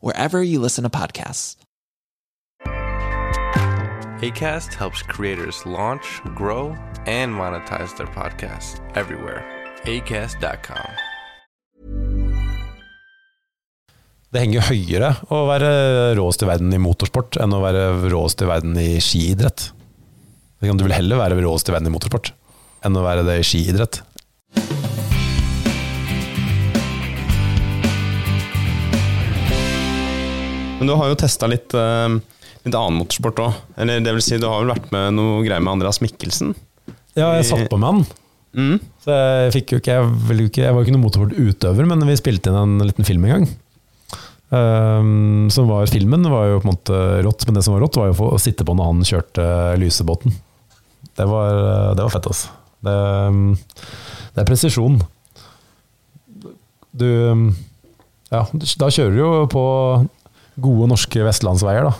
wherever you listen to podcasts. ACAST helps creators launch, grow, and monetize their podcasts everywhere. ACAST.com. Det henger høyere å være råest i verden i motorsport enn å være råest i verden i skiidrett. Du vil heller være råest i verden i motorsport enn å være det i skiidrett. Men du har jo testa litt, uh, litt annen motorsport òg. Eller det vil si, du har vel vært med noe greier med Andreas Mikkelsen? Ja, jeg satt på med han. Mm. Så jeg fikk jo ikke Jeg, ikke, jeg var jo ikke noen motorsportutøver, men vi spilte inn en liten film en gang. Um, som var Filmen var jo på en måte rått, men det som var rått, var jo å sitte på når han kjørte lysebåten. Det var, det var fett, altså. Det, det er presisjon. Du Ja, da kjører du jo på gode norske vestlandsveier, da.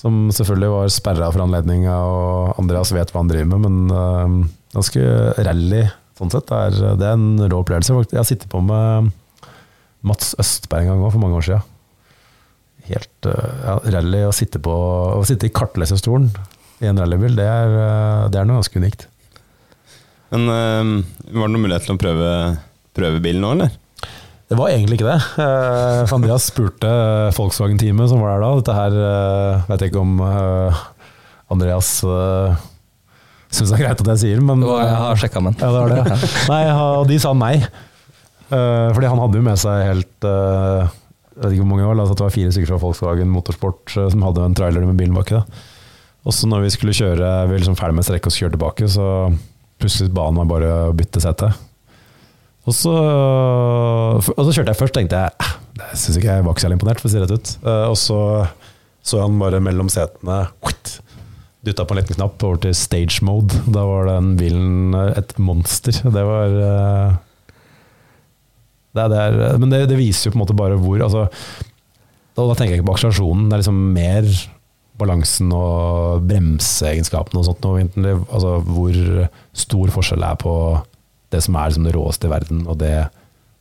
Som selvfølgelig var sperra for anledninga, og Andreas vet hva han driver med, men uh, ganske rally sånn sett. Er, det er en rå opplevelse. Jeg har sittet på med Mats Østberg en gang òg, for mange år siden. Helt uh, ja, rally å sitte, på, å sitte i kartleserstolen i en rallybil, det er, uh, det er noe ganske unikt. Men var det noen mulighet til å prøve, prøve bilen nå, eller? Det var egentlig ikke det. Uh, Andreas spurte Volkswagen-teamet som var der da. Dette her uh, vet jeg ikke om uh, Andreas uh, syns det er greit at jeg sier, men Jeg har sjekka med ja, det det. Nei, og de sa nei. Uh, fordi han hadde jo med seg helt Jeg vet ikke hvor mange år, altså det var fire stykker fra Volkswagen Motorsport som hadde en trailer med bilen baki. Og så når vi skulle kjøre, vi liksom ferdig med strekk og skulle kjøre tilbake, så plutselig ba han meg bare bytte sete. Og så, og så kjørte jeg først, tenkte jeg "Eh, det syns ikke jeg var ikke så imponert, for å si det rett ut. Eh, Og så så han bare mellom setene dytta på en liten knapp over til stage mode. Da var den bilen eh, et monster. Det var eh, det, er- det er, Men det, det viser jo på en måte bare hvor altså, da, da tenker jeg ikke på akselerasjonen, det er liksom mer balansen og bremseegenskapene og sånt. noe, altså, hvor stor forskjell det er på det som er liksom det råeste i verden, og det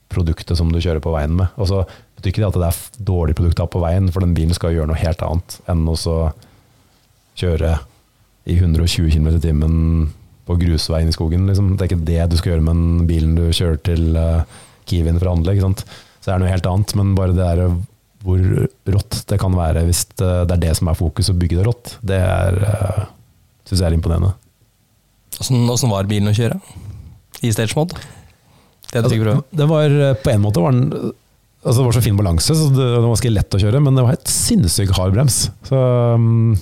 produktet som du kjører på veien med. Og så betyr ikke det at det er dårlig produkt på veien, for den bilen skal gjøre noe helt annet enn å kjøre i 120 km i timen på grusveien i skogen. Liksom. Det er ikke det du skal gjøre med den bilen du kjører til uh, Kiwien for å handle. Ikke sant? Så det er noe helt annet, men bare det der hvor rått det kan være hvis det, det er det som er fokus, å bygge det rått, det er, uh, syns jeg er imponerende. Åssen var bilen å kjøre? I stage mode? Det Altså, det var eh, på en måte var den altså Det var så fin balanse, så det, det var ganske lett å kjøre, men det var helt sinnssykt hard brems. Så um,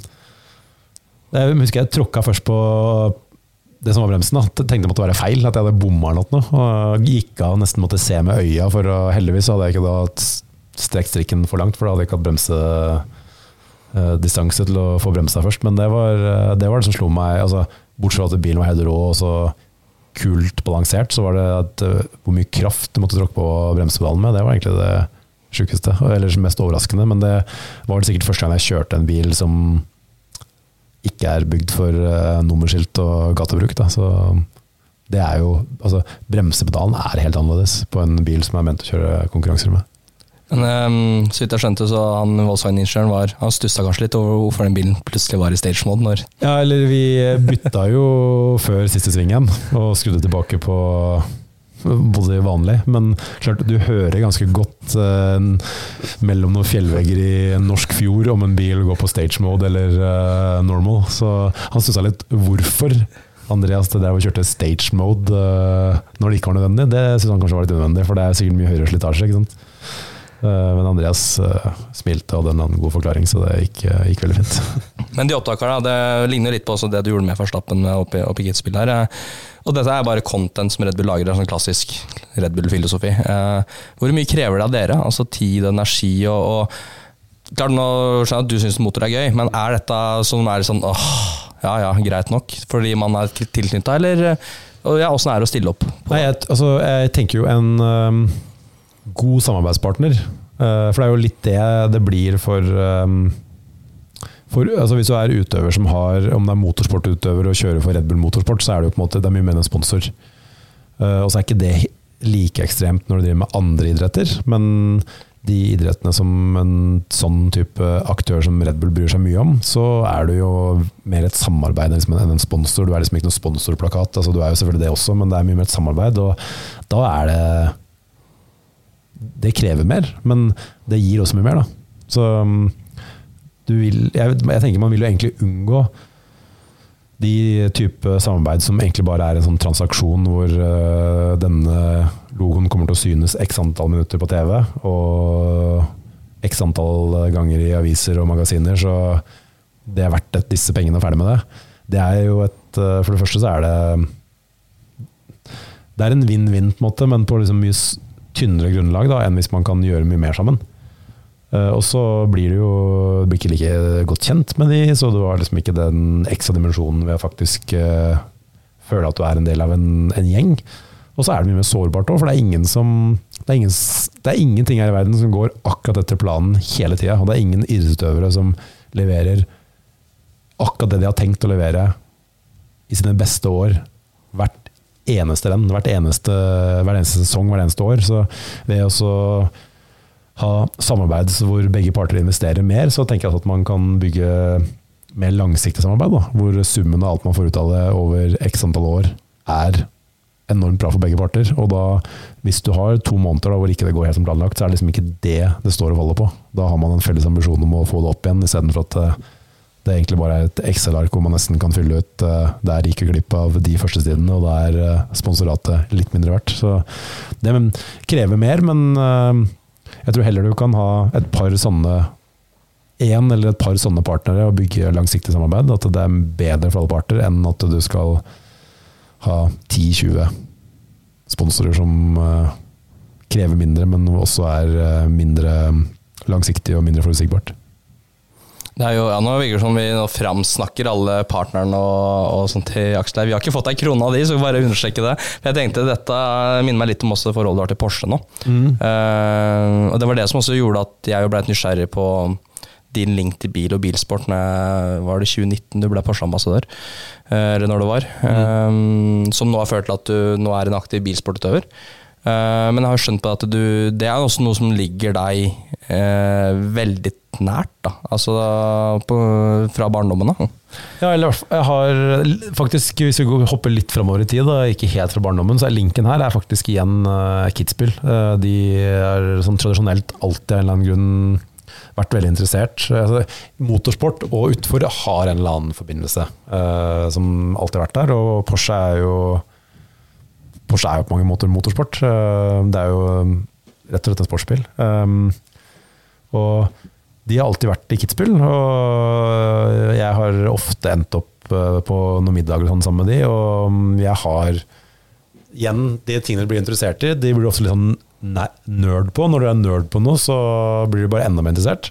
Jeg husker jeg tråkka først på det som var bremsen. Da. Tenkte det måtte være feil, at jeg hadde bomma eller noe. Og gikk av og nesten måtte se med øya, for å, heldigvis hadde jeg ikke da strekt strikken for langt, for da hadde jeg ikke hatt bremsedistanse til å få bremsa først. Men det var, eh, det var det som slo meg. Altså, bortsett fra at bilen var helt rå og så kult balansert, så var det at, eh, hvor mye kraft du måtte tråkke på bremsepedalen med. Det var egentlig det sjukeste, eller mest overraskende. Men det var det sikkert første gang jeg kjørte en bil som ikke er bygd for eh, nummerskilt og gatebruk. Da. Så det er jo Altså, bremsepedalen er helt annerledes på en bil som er ment å kjøre konkurranser med. Men um, så vidt jeg skjønte, så han Volkswagen-ingeniøren var Han stussa kanskje litt over hvorfor den bilen plutselig var i stage mode når Ja, eller vi bytta jo før siste svingen og skrudde tilbake på både vanlig, men klart du hører ganske godt eh, mellom noen fjellvegger i en norsk fjord om en bil går på stage mode eller eh, normal. Så han stussa litt hvorfor Andreas det der og kjørte stage mode eh, når det ikke var nødvendig. Det syns han kanskje var litt unødvendig, for det er sikkert mye høyere slitasje. ikke sant? Eh, men Andreas eh, smilte og hadde en god forklaring, så det gikk, eh, gikk veldig fint. Men de opptakerne, det ligner litt på også det du gjorde med Verstappen oppi, oppi Kitzbühel her. Og dette er bare content som Red Bull lager, det er sånn klassisk Red Bull-filosofi. Eh, hvor mye krever det av dere? Altså tid, energi og, og Klart nå skjønner jeg at du syns motor er gøy, men er dette som er sånn åh, ja ja, greit nok, fordi man er tilknytta, eller og ja, åssen er det å stille opp? på Nei, jeg, altså, jeg tenker jo en god samarbeidspartner. øh, for det er jo litt det det blir for, øhm, for altså Hvis du er utøver som har Om det er motorsportutøver og kjører for Red Bull Motorsport, så er det jo på en måte det er mye mer enn en sponsor. Øh, og så er ikke det like ekstremt når du driver med andre idretter, men de idrettene som en sånn type aktør som Red Bull bryr seg mye om, så er du jo mer et samarbeid liksom, enn en sponsor. Du er liksom ikke noen sponsorplakat. Altså, du er jo selvfølgelig det også, men det er mye mer et samarbeid. Og da er det Det krever mer, men det gir også mye mer, da. Så du vil jeg, jeg tenker man vil jo egentlig unngå de type samarbeid som egentlig bare er en sånn transaksjon hvor uh, denne logoen kommer til å synes x antall minutter på TV, og x antall ganger i aviser og magasiner, så det er verdt et, disse pengene ferdig med det. Det er jo et øh, For det første så er det Det er en vinn-vinn, på en måte, men på liksom mye tynnere grunnlag da, enn hvis man kan gjøre mye mer sammen. Eh, og så blir det jo du blir ikke like godt kjent med de, så du har liksom ikke den ekstra dimensjonen ved å faktisk uh, føle at du er en del av en, en gjeng. Og så er det mye mer sårbart òg, for det er ingen som det er, ingen, det er ingenting her i verden som går akkurat etter planen hele tida. Og det er ingen idrettsutøvere som leverer akkurat det de har tenkt å levere i sine beste år hvert eneste renn, hvert eneste, hver eneste sesong, hvert eneste år. Så ved å ha samarbeid hvor begge parter investerer mer, så tenker jeg at man kan bygge mer langsiktig samarbeid. Da, hvor summen av alt man får ut av det over x antall år, er enormt bra for begge parter. Og da, hvis du har to måneder da, hvor ikke det går helt som planlagt, så er det liksom ikke det det står og faller på. Da har man en felles ambisjon om å få det opp igjen, istedenfor at det egentlig bare er et Excel-ark hvor man nesten kan fylle ut eh, Der gikk vi glipp av de første sidene, og da er eh, sponsoratet litt mindre verdt. Så det krever mer, men eh, jeg tror heller du kan ha et par sånne én eller et par sånne partnere og bygge langsiktig samarbeid. At det er bedre for alle parter enn at du skal ha 10-20 sponsorer som krever mindre, men også er mindre langsiktig og mindre forutsigbart. Det er jo, ja, Nå virker det som vi nå framsnakker alle partnerne og, og sånt til Aksel. Vi har ikke fått ei krone av de, så vi bare understreke det. For jeg tenkte Dette minner meg litt om også forholdet du har til Porsche nå. Eh, og Det var det som også gjorde at jeg ble litt nysgjerrig på din link til bil og bilsport. Når var det 2019 du ble Porsche-ambassadør? Eh, eller når det var. Eh, som nå har ført til at du nå er en aktiv bilsportutøver. Eh, men jeg har skjønt på at du, det er også noe som ligger deg eh, veldig nært. da, Altså på, fra barndommen av. Ja, eller jeg har faktisk, hvis vi hopper litt framover i tid, da, ikke helt fra barndommen, så er linken her er faktisk igjen uh, Kitzbühel. Uh, de er sånn tradisjonelt alltid av en eller annen grunn vært veldig interessert. Altså, motorsport og utfor har en eller annen forbindelse uh, som alltid har vært der, og Porsche er jo Porsche er jo på mange måter motorsport. Eh, det er jo um, rett og slett en sportsbil. Um, og de har alltid vært i Kitzbühel, og jeg har ofte endt opp eh, på noen middager sånn sammen med de, og um, jeg har Igjen, de tingene du blir interessert i, de blir ofte litt sånn nerd på. Når du er nerd på noe, så blir du bare enda mer interessert.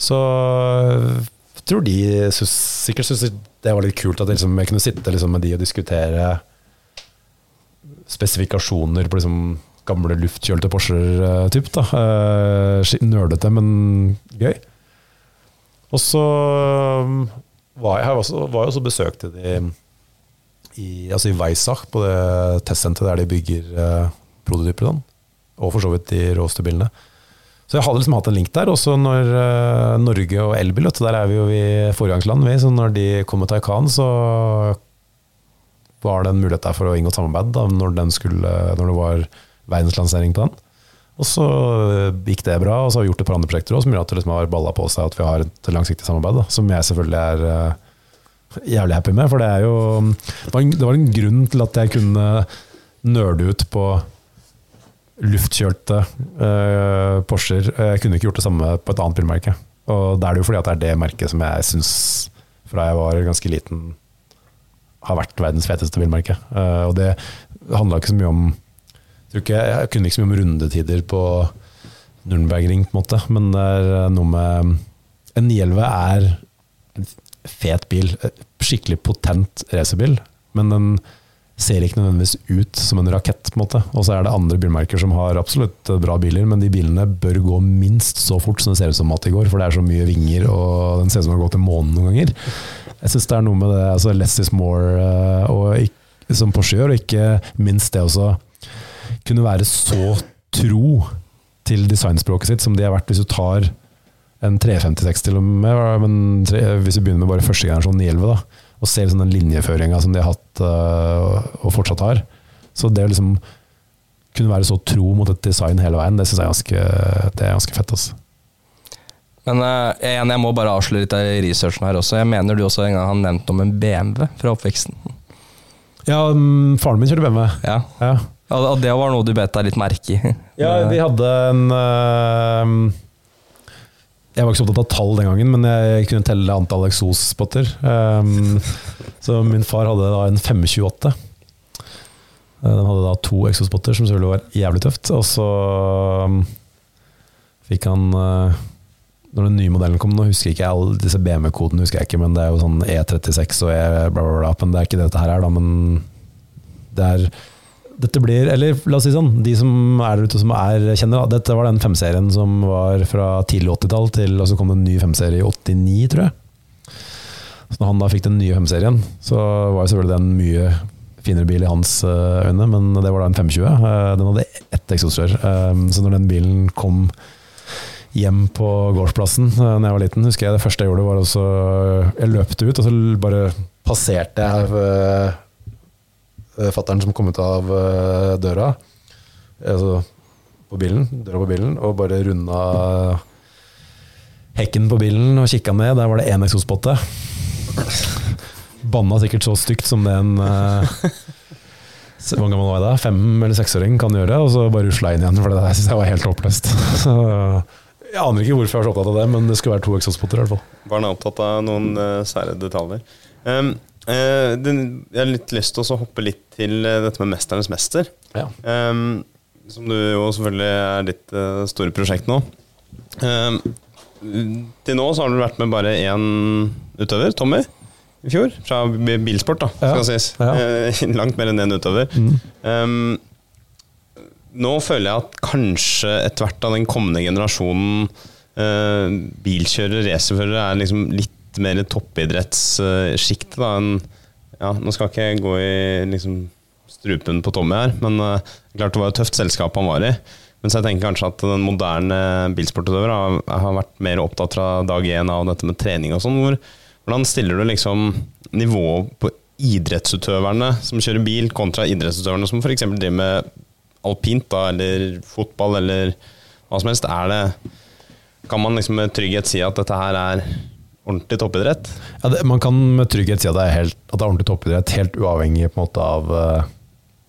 Så jeg tror de sikkert syntes det var litt kult at jeg, liksom, jeg kunne sitte liksom, med de og diskutere spesifikasjoner på liksom gamle luftkjølte Porscher eh, da. Eh, men gøy. Og så um, var jeg, her også, var jeg også besøkte de i, altså i Weissach, på det testsenteret der de bygger eh, prototyper. og Sånn. For så vidt de råeste bilene. Så jeg hadde liksom hatt en link der. Også når eh, Norge og elbil, der er vi jo i foregangsland, vi. Så når de kom med Taycan, så var det en mulighet der for å inngå samarbeid da, når, skulle, når det var verdenslansering på den. Og så gikk det bra, og så har vi gjort et par andre prosjekter også, som gjør at det liksom har balla på seg at vi har et langsiktig samarbeid, da, som jeg selvfølgelig er eh, jævlig happy med. For det jo det var, en, det var en grunn til at jeg kunne nerde ut på luftkjølte uh, Porscher. Jeg kunne ikke gjort det samme på et annet bilmerke. Og da er det jo fordi at det er det merket som jeg syns, fra jeg var ganske liten, har vært verdens feteste bilmerke. Uh, og det handla ikke så mye om jeg, ikke, jeg kunne ikke så mye om rundetider på Nürnbergring, på en måte, men det er noe med En 911 er en fet bil. Skikkelig potent racerbil, men den ser ikke nødvendigvis ut som en rakett. på en måte. Og så er det andre bilmerker som har absolutt bra biler, men de bilene bør gå minst så fort som det ser ut som at de går, for det er så mye vinger, og den ser ut som den har gått til månen noen ganger. Jeg syns det er noe med det, altså less is more, eh, og, som Porsche gjør, og ikke minst det også kunne være så tro til designspråket sitt som de har vært hvis du tar en 356 til og med, men hvis vi begynner med bare første generasjon 911, da, og ser liksom den linjeføringa som de har hatt uh, og fortsatt har. Så det å liksom kunne være så tro mot et design hele veien, det syns jeg er ganske, det er ganske fett. Altså. Men uh, jeg, jeg må bare avsløre litt av researchen her også. Jeg mener du også en gang har nevnt om en BMW fra oppveksten. Ja, um, faren min kjørte BMW. Ja. ja. Og det var noe du bet deg litt merke i? Ja, vi hadde en uh, Jeg var ikke så opptatt av tall den gangen, men jeg kunne telle antall eksosspotter. Um, så min far hadde da en 528. Den hadde da to eksospotter, som selvfølgelig var jævlig tøft. Og så um, fikk han uh, Når den nye modellen kom, nå husker jeg ikke alle disse BMW-kodene, husker jeg ikke, men det er jo sånn E36 og E bla, bla, bla. Men det er ikke det dette her er, da. Men det er dette blir, eller la oss si sånn, de som er der ute som er kjenner, da. Dette var den femserien som var fra tidlig 80-tall til og så kom det en ny femserie i 89, tror jeg. Så når han da fikk den nye femserien, så var jo selvfølgelig den en mye finere bil i hans eh, øyne, men det var da en 520. Eh, den hadde ett eksosrør. Eh, så når den bilen kom hjem på gårdsplassen da jeg var liten, husker jeg det første jeg gjorde, var også Jeg løpte ut, og så bare passerte jeg uh, fattern som kom ut av uh, døra altså på bilen, døra på bilen, og bare runda hekken på bilen og kikka ned. Der var det én eksospotte. Banna sikkert så stygt som det en uh, Hvor gammel var jeg da? Fem- eller seksåring kan gjøre, og så bare rusla inn igjen, for det der syns jeg var helt håpløst. jeg aner ikke hvorfor jeg var så opptatt av det, men det skulle være to eksospotter i hvert fall. Barn er opptatt av noen uh, sære detaljer. Um, Uh, den, jeg har litt lyst til å hoppe litt til uh, dette med 'Mesternes mester'. Ja. Um, som du jo selvfølgelig er ditt uh, store prosjekt nå. Um, til nå så har du vært med bare én utøver, Tommy, i fjor. Fra bilsport, da, skal ja. sies. Ja. langt mer enn én utøver. Mm. Nå føler jeg at kanskje etter hvert av den kommende generasjonen bilkjørere, racerførere, er liksom litt mer toppidrettssjiktet eh, ja, Nå skal ikke jeg gå i liksom, strupen på Tommy her, men eh, klart det var et tøft selskap han var i. Men så jeg tenker kanskje at den moderne bilsportutøver har, har, vært mer opptatt fra dag én av dette med trening og sånn. Hvor, hvordan stiller du liksom nivået på idrettsutøverne som kjører bil, kontra idrettsutøverne som f.eks. driver med alpint da, eller fotball eller hva som helst? Er det, kan man liksom med trygghet si at dette her er ordentlig toppidrett? Ja, det, man kan med trygghet si at det er, helt, at det er ordentlig toppidrett, helt uavhengig på en måte av uh,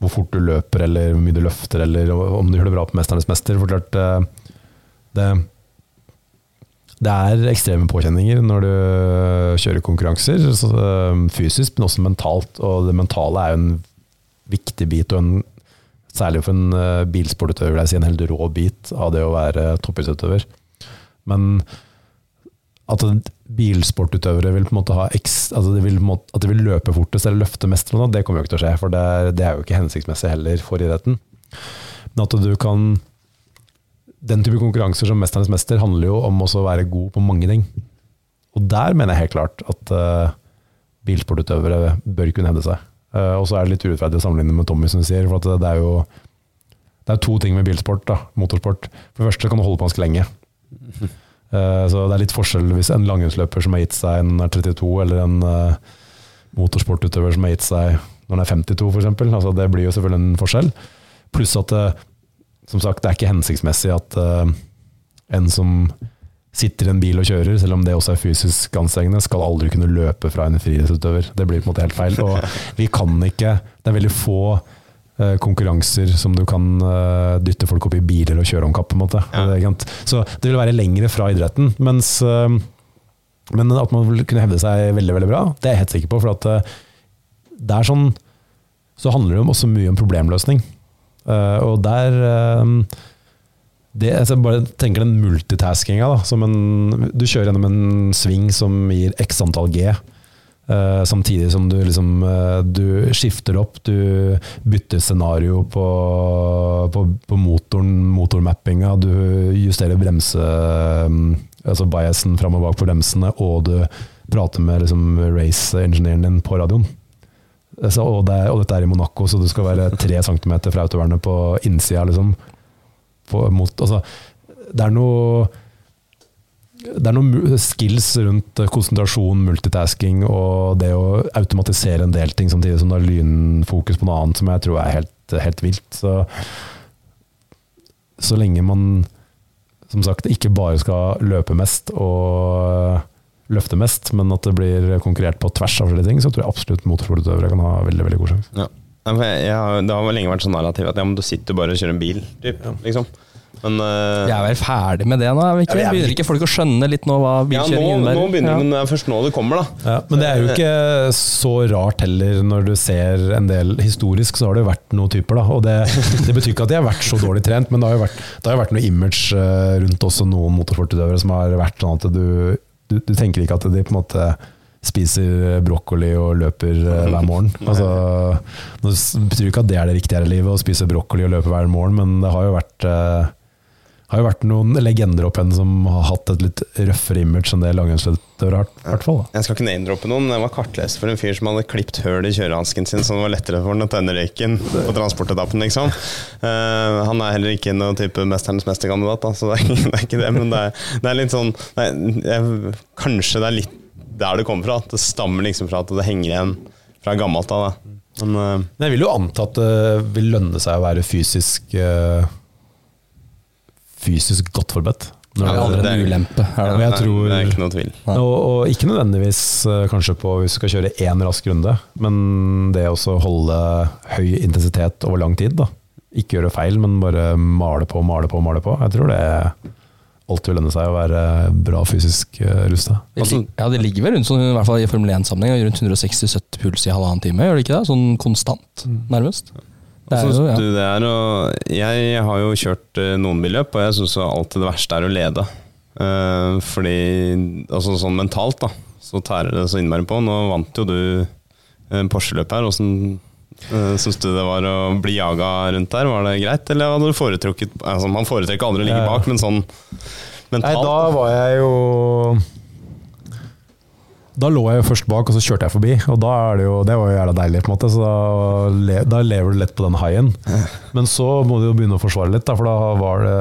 hvor fort du løper, eller hvor mye du løfter, eller om du gjør det bra på 'Mesternes mester'. For klart, uh, det, det er ekstreme påkjenninger når du kjører konkurranser, uh, fysisk, men også mentalt. Og det mentale er jo en viktig bit, og en, særlig for en bilsportutøver, det er en helt rå bit av det å være toppidrettsutøver. Men at bilsportutøvere vil på en måte ha eks, altså de vil, at de vil løpe fortest eller løfte mest, det kommer jo ikke til å skje. For det er, det er jo ikke hensiktsmessig heller for idretten. Men at du kan Den type konkurranser som 'Mesternes mester' handler jo om å være god på mange ting. Og der mener jeg helt klart at uh, bilsportutøvere bør kunne hevde seg. Uh, og så er det litt urettferdig å sammenligne med Tommy, som du sier. For det er jo det er to ting med bilsport, da, motorsport. For det første kan du holde på ganske lenge. Eh, så det er litt forskjell hvis en langrennsløper som har gitt seg han er 32, eller en eh, motorsportutøver som har gitt seg når han er 52, f.eks. Altså, det blir jo selvfølgelig en forskjell. Pluss at det, som sagt, det er ikke hensiktsmessig at eh, en som sitter i en bil og kjører, selv om det også er fysisk anstrengende, skal aldri kunne løpe fra en friidrettsutøver. Det blir på en måte helt feil. Og vi kan ikke Det er veldig få eh, konkurranser som du kan eh, dytte folk opp i biler og kjøre om kapp. på en måte. Ja. Så det vil være lengre fra idretten. Mens, eh, men at man vil kunne hevde seg veldig veldig bra, det er jeg helt sikker på. For at det er sånn Så handler det jo også mye om problemløsning. Og der det, altså jeg bare tenker den multitaskinga. Du kjører gjennom en sving som gir x antall G. Uh, samtidig som du liksom uh, Du skifter opp, du bytter scenario på, på, på motoren, motormappinga. Du justerer bremse um, Altså biasen fram og bak på bremsene, og du prater med liksom, race-ingeniøren din på radioen. Så, og, det, og dette er i Monaco, så du skal være tre centimeter fra autovernet på innsida. Liksom på, mot, altså, det er noe det er noen skills rundt konsentrasjon, multitasking og det å automatisere en del ting samtidig som det er lynfokus på noe annet som jeg tror er helt, helt vilt. Så, så lenge man som sagt ikke bare skal løpe mest og løfte mest, men at det blir konkurrert på tvers av flere ting, så tror jeg absolutt motorsportutøvere kan ha veldig veldig god sjanse. Ja. Nei, for jeg, jeg, det har vel lenge vært sånn narrativ at ja, men du sitter bare og kjører en bil, typ, liksom. Men uh, Vi er vel ferdig med det nå? er vi ikke? Ja, vi er- Begynner ikke folk å skjønne litt nå hva ja, nå, innebærer? nå begynner Ja. men det er først nå det kommer, da. Ja, men det er jo ikke så rart heller, når du ser en del Historisk så har det jo vært noen typer, da. Og det, det betyr ikke at de har vært så dårlig trent, men det har jo vært, det har jo vært noe image eh, rundt også noen motorsportutøvere som har vært sånn at du, du, du tenker ikke at de på en måte spiser brokkoli og løper eh, hver morgen. Altså, nå betyr ikke at det er det riktige her i livet, å spise brokkoli og løpe hver morgen, men det har jo vært eh, har jo vært noen legender opp henne som har hatt et litt røffere image enn det langrennsløpere har. Hvert fall. Jeg skal ikke name-droppe noen, men jeg var kartleser for en fyr som hadde klipt høl i kjørehansken sin, så det var lettere for han å tenne røyken på transportetappen, liksom. Uh, han er heller ikke noen type Mesternes mesterkandidat, så det er, det er ikke det. Men det er, det er litt sånn nei, jeg, Kanskje det er litt der det kommer fra. At det stammer liksom fra at det henger igjen fra gammelt av. Men uh, Men jeg vil jo anta at det vil lønne seg å være fysisk uh, Fysisk godt forberedt. Når Det er det- aldri det en er- ulempe. Er det? Ja, jeg tror- det er ikke noe tvil. og, og ikke nødvendigvis eh, kanskje på hvis du skal kjøre én rask runde, men det å holde høy intensitet over lang tid. da. Ikke gjøre feil, men bare male på, male på, male på. Jeg tror det alltid vil lønne seg å være bra fysisk uh, rusta. Altså, Ja, det ligger vel rundt sånn, i hvert fall i Formel 1-sammenheng, rundt 160-70 puls i halvannen time, gjør det ikke det? Sånn konstant, nærmest. Det er Altså, jo, ja. du, det er jeg har jo kjørt eh, noen billøp, og jeg syns alltid det verste er å lede. Eh, fordi altså sånn mentalt, da, så tærer det så innmari på. Nå vant jo du eh, Porsche-løpet her. Åssen uh, syns du det var å bli jaga rundt der? Var det greit, eller hadde du foretrukket altså, Man foretrekker aldri å ligge bak, men sånn Nei, da var jeg jo Da lå jeg jo først bak, og så kjørte jeg forbi. Og da er det jo Det var jo jævla deilig, på en måte. Så da, da lever du lett på den haien. Men så må du jo begynne å forsvare litt, da, for da var det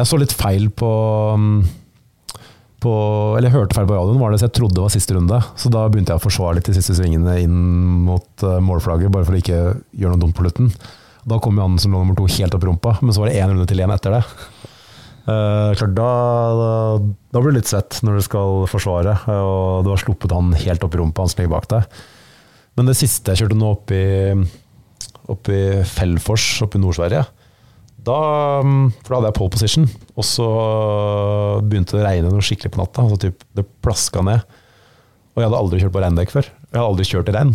Jeg så litt feil på på, eller hørte feil på radioen, var det så jeg trodde det var siste runde. Så da begynte jeg å forsvare litt de siste svingene inn mot eh, målflagget, bare for å ikke gjøre noe dumt på slutten. Da kom jo han som lå nummer to helt opp i rumpa, men så var det én runde til igjen etter det. Uh, klart da, da, da blir du litt svett når du skal forsvare, og du har sluppet han helt opp i rumpa, han som ligger bak deg. Men det siste jeg kjørte nå opp i, opp i Fellfors, oppe i Nord-Sverige, da, mm, for da hadde jeg pole position, og så begynte det å regne noe skikkelig på natta. Altså typ, det plaska ned. Og jeg hadde aldri kjørt på regndekk før. Jeg hadde aldri kjørt i regn.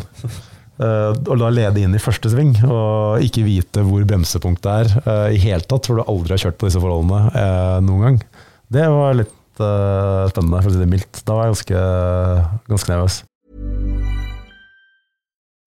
Uh, og da lede inn i første sving, og ikke vite hvor bremsepunktet er uh, i hele tatt, for du aldri har kjørt på disse forholdene uh, noen gang. Det var litt eh, spennende, for å si det mildt. Da var jeg ganske, ganske nervøs.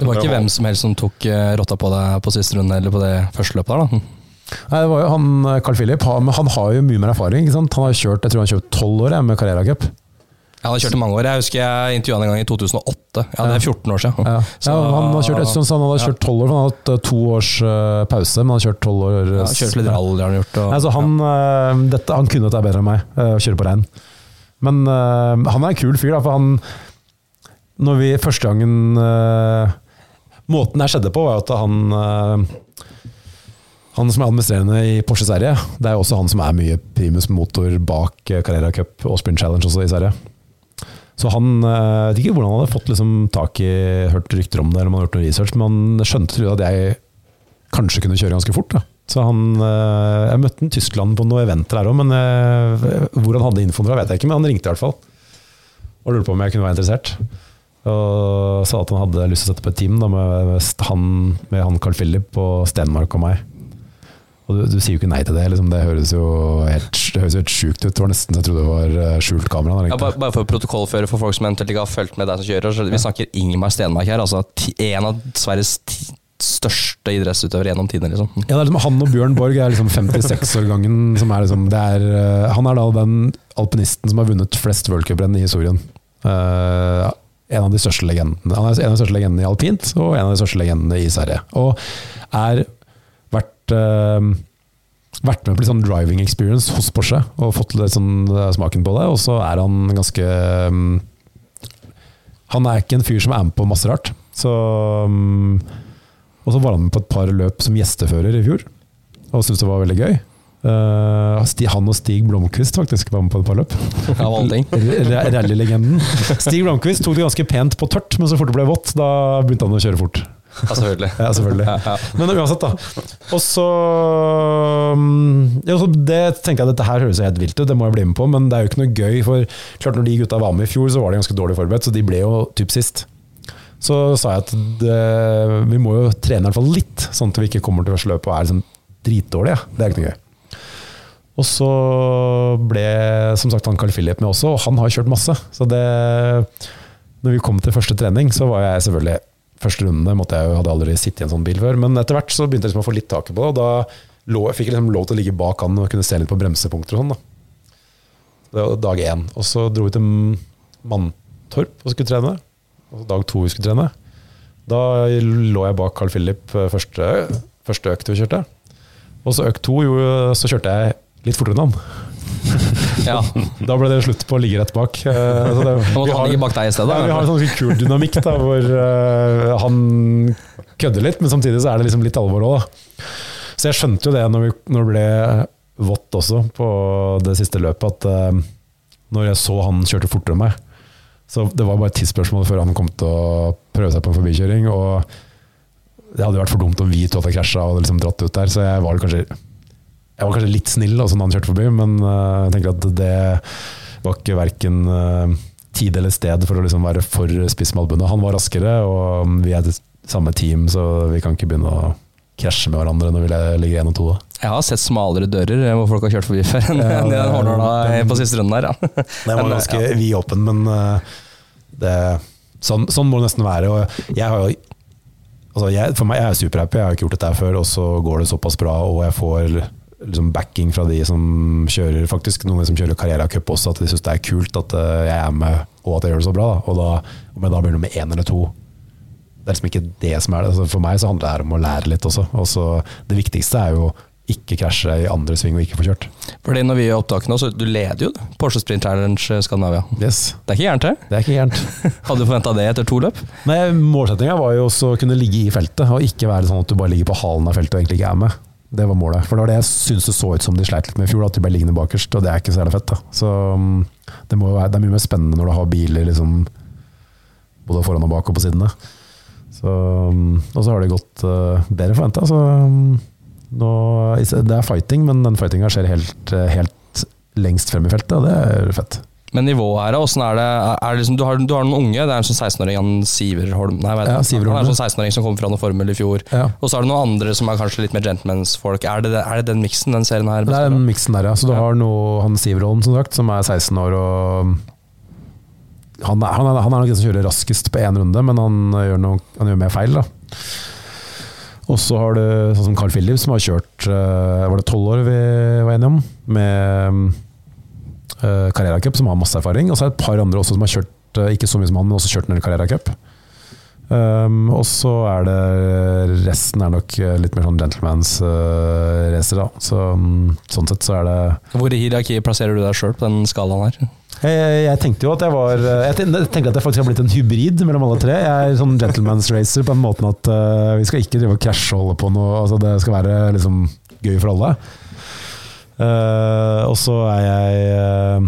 Det var ikke hvem som helst som tok eh, rotta på deg på siste runde eller på det første løpet der, da. Nei, det var jo han, Carl Philip, han, han har jo mye mer erfaring. ikke sant? Han har kjørt, jeg tror han har kjørt tolv år jeg, med Carrera Cup. Ja, han har kjørt i mange år. Jeg husker jeg intervjua han en gang i 2008. Ja, Det er 14 år siden. Ja. Så- ja, han har kjørt, synes han hadde kjørt 12 år, for han har hatt eh, to års eh, pause, men han har kjørt 12 år. eh, Ja, kjørt litt rally har han gjort. Og, så han, ja. dette, han kunne dette bedre enn meg, eh, å kjøre på regn. Men uh, han er en kul fyr, da, for han Når vi første gangen eh, Måten det skjedde på, var at han eh, Han som er administrerende i Porsche Sverige, det er også han som er mye primus motor bak eh, Carrera Cup og Sprint Challenge også i Sverige. Så han Jeg vet ikke hvordan han hadde fått liksom tak i Hørt rykter om det, eller om han hadde gjort noe research, men han skjønte at jeg kanskje kunne kjøre ganske fort. Da. Så han, eh, Jeg møtte han i Tyskland på noen eventer her òg, men jeg, hvor han hadde infoen fra, vet jeg ikke. Men han ringte i hvert fall og lurte på om jeg kunne være interessert. Og sa at han hadde lyst til å sette på et team da, med, han, med han Carl Philip og Stenmark og meg. Og du, du sier jo ikke nei til det. Liksom. Det høres jo helt, det høres jo helt sjukt ut. Det var nesten så jeg trodde det var eh, skjult kamera. Ja, bare, bare for å protokollføre for folk som eventuelt ikke har fulgt med deg som kjører. Så vi snakker Ingemar Stenmark her. Altså en av Sveriges største idrettsutøvere gjennom tidene. Liksom. Ja, det er liksom Han og Bjørn Borg er liksom 56-årgangen som er liksom er, eh, Han er da den alpinisten som har vunnet flest worldcuprenn i historien. Eh, en av de største legendene Han er en av de største legendene i alpint, og en av de største legendene i Sverige. Og er vært eh, vært med på litt sånn driving experience hos Porsche og fått litt sånn eh, smaken på det. Og så er han ganske um, Han er ikke en fyr som er med på masse rart. Så um, Og så var han med på et par løp som gjestefører i fjor, og syntes det var veldig gøy. Sti- han og Stig Blomkvist faktisk var med på et par løp. Av alle ting. Rallylegenden. Stig Blomkvist tok det ganske pent på tørt, men så fort det ble vått, da begynte han å kjøre fort. Ja, selvfølgelig. Ja, selvfølgelig. Ja, ja. Men uansett, da. Og så mm, ja, Det tenker jeg dette her høres helt vilt ut, det må jeg bli med på, men det er jo ikke noe gøy. For klart når de gutta var med i fjor, så var de ganske dårlig forberedt, så de ble jo typ sist. Så sa jeg at det, vi må jo trene i hvert fall litt, sånn at vi ikke kommer til første løp og er liksom dritdårlige. Det er ikke noe gøy. Og så ble som sagt han Carl Philip med også, og han har kjørt masse. Så det Når vi kom til første trening, så var jeg selvfølgelig Første runde måtte jeg jo, hadde aldri sittet i en sånn bil før, men etter hvert så begynte jeg liksom å få litt taket på det, og da lå, fikk jeg liksom lov til å ligge bak han og kunne se litt på bremsepunkter og sånn. da. Det var dag én. Og så dro vi til Mantorp og skulle trene. Og dag to vi skulle trene. Da lå jeg bak Carl Philip eh, første, første økt vi kjørte. Og så økt to jo, så kjørte jeg litt fortere enn han. Ja. Da ble det slutt på å ligge rett bak. Eh, så det, vi har- bak deg i stedet. ja, vi har en sånn kul dynamikk da, hvor uh, han kødder litt, men samtidig så er det liksom litt alvor òg. Så jeg skjønte jo det når, vi, når det ble vått også på det siste løpet, at uh, når jeg så han kjørte fortere enn meg, så det var bare et tidsspørsmål før han kom til å prøve seg på en forbikjøring. og det hadde vært for dumt om vi to hadde krasja og liksom dratt ut der, så jeg var kanskje, jeg var kanskje litt snill da når han kjørte forbi, men uh, jeg tenker at det var ikke verken uh, tid eller sted for å liksom være for spiss med albuene. Han var raskere, og vi er det samme team, så vi kan ikke begynne å krasje med hverandre når vi ligger én og to. Jeg har sett smalere dører hvor folk har kjørt forbi før enn Ja, det- den Hornåla på siste runden der. Ja. Den var ganske ja. vid åpen, men eh, det, sånn, sånn må det nesten være. Og jeg har jo altså jeg, For meg jeg er superhappy, jeg har ikke gjort dette før, og så går det såpass bra, og jeg får liksom backing fra de som kjører faktisk noen som kjører Carrera Cup også, at de syns det er kult at eh, jeg er med, og at jeg gjør det så bra. Da. Og da, om jeg da begynner med én eller to Det er liksom ikke det som er det. Altså, for meg så handler det her om å lære litt også. også det viktigste er jo ikke krasje i andre sving og ikke få kjørt. Fordi når vi gjør opptak nå, så du leder jo Porsche Sprint Challenge Skandinavia. Yes. Det er ikke gærent, det? Det er ikke gærent. Hadde du forventa det etter to løp? Nei, Målsettinga var jo også å kunne ligge i feltet, og ikke være sånn at du bare ligger på halen av feltet og egentlig ikke er med. Det var målet. For det var det jeg syntes det så ut som de sleit litt med i fjor, at de ble liggende bakerst, og det er ikke særlig fett. da. Så um, det, være, det er mye mer spennende når du har biler liksom både foran og bak og på sidene. Så, um, og så har det gått uh, bedre forventa. Nå, det er fighting, men den fightinga skjer helt, uh, helt lengst frem i feltet, og det er fett. Men nivået her, åssen er det, er det liksom, du, har, du har noen unge, det er en sånn 16-åring, han Siverholm Nei, vet Ja. Siverholm, Han er en sånn 16-åring som kom fra noe formel i fjor. Ja. Og så er det noen andre som er kanskje litt mer gentlemans-folk. Er, det- er det den miksen den serien her Det er den miksen der, ja. Så du har noe, han Siverholm, som sagt, som er 16 år og han er, han, er, han er nok den som kjører raskest på én runde, men han gjør, noe, han gjør mer feil, da. Og så har du sånn som Carl Philip, som har kjørt eh, Var det tolv år vi var enige om? Med uh, Carrera Cup, som har masse erfaring. Og så er det et par andre også som har kjørt, eh, ikke så mye som han, men også kjørt en del Carrera Cup. Um, og så er det Resten er nok eh, litt mer sånn gentlemans uh, da. Så, um, sånn sett så er det Hvor i hierarkiet plasserer du deg sjøl på den skalaen her? jeg, jeg tenkte jo at jeg var Jeg tenkte tenker at jeg faktisk har blitt en hybrid mellom alle tre. Jeg er sånn gentleman's racer på den måten at uh, vi skal ikke drive og krasje og holde på noe. Altså det skal være liksom gøy for alle. Eh, og så er jeg uh,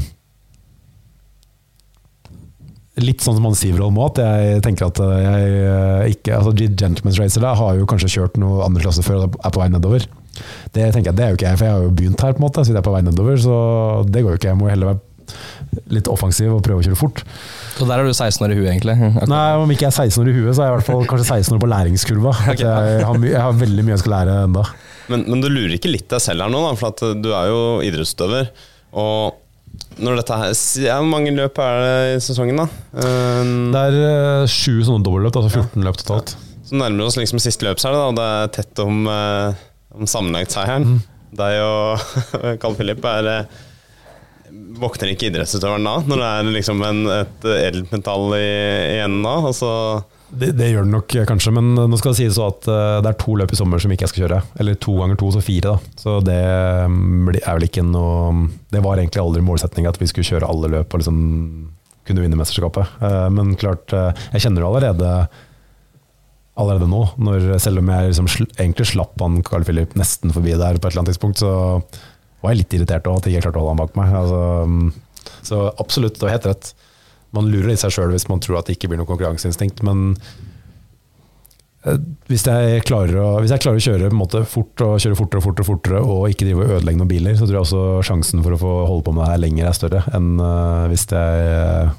litt sånn som han sier òg, at jeg tenker at eh, jeg uh, ikke altså Gentleman's racer der har jo kanskje kjørt noe andre klasse før og er på vei nedover. Det tenker jeg, det er jo ikke jeg, for jeg har jo begynt her, på en måte, så jeg er på vei nedover. Så det går jo ikke. Jeg må heller være litt offensiv og prøve å kjøre fort. Så der er du 16 år i huet, egentlig. Nei, Om ikke jeg er 16 år i huet, så er jeg i hvert fall kanskje 16 år på læringskurva. Okay. jeg, har jeg har veldig mye jeg skal lære enda. Men, men du lurer ikke litt deg selv her nå, da, for at du er jo idrettsutøver. Og når dette her ja, Hvor mange løp er det i sesongen, da? Um, Det er eh, sju sånne dobbeltløp, altså 14 løp totalt. Så nærmer vi oss liksom siste løp, så er det, da, og det er tett om, eh, om sammenlagtseieren. Deg og Carl Philip er eh, Våkner ikke idrettsutøveren da, når det er liksom en, et edelt metall i, igjen da? Og så Det, det gjør det nok eh, kanskje, men nå skal det sies at eh, det er to løp i sommer som ikke jeg skal kjøre. Eller to ganger to, så fire. da. Så det mm, er vel ikke noe Det var egentlig aldri målsettinga at vi skulle kjøre alle løp og liksom kunne vinne mesterskapet. Eh, Men klart, eh, jeg kjenner det allerede allerede nå, når, selv om jeg liksom sl egentlig slapp han Carl Philip nesten forbi der på et eller annet tidspunkt, så var jeg litt irritert òg, at jeg ikke klarte å holde han bak meg. Altså, mm, så absolutt, det var helt rett. Man lurer i seg sjøl hvis man tror at det ikke blir noe konkurranseinstinkt, men eh, hvis jeg, klarer å, jeg klarer å kjøre måte fort og kjøre fortere og fortere, fortere og ikke drive og ødelegge noen biler, så tror jeg også sjansen for å få holde på med det her lenger er større enn eh, hvis jeg eh,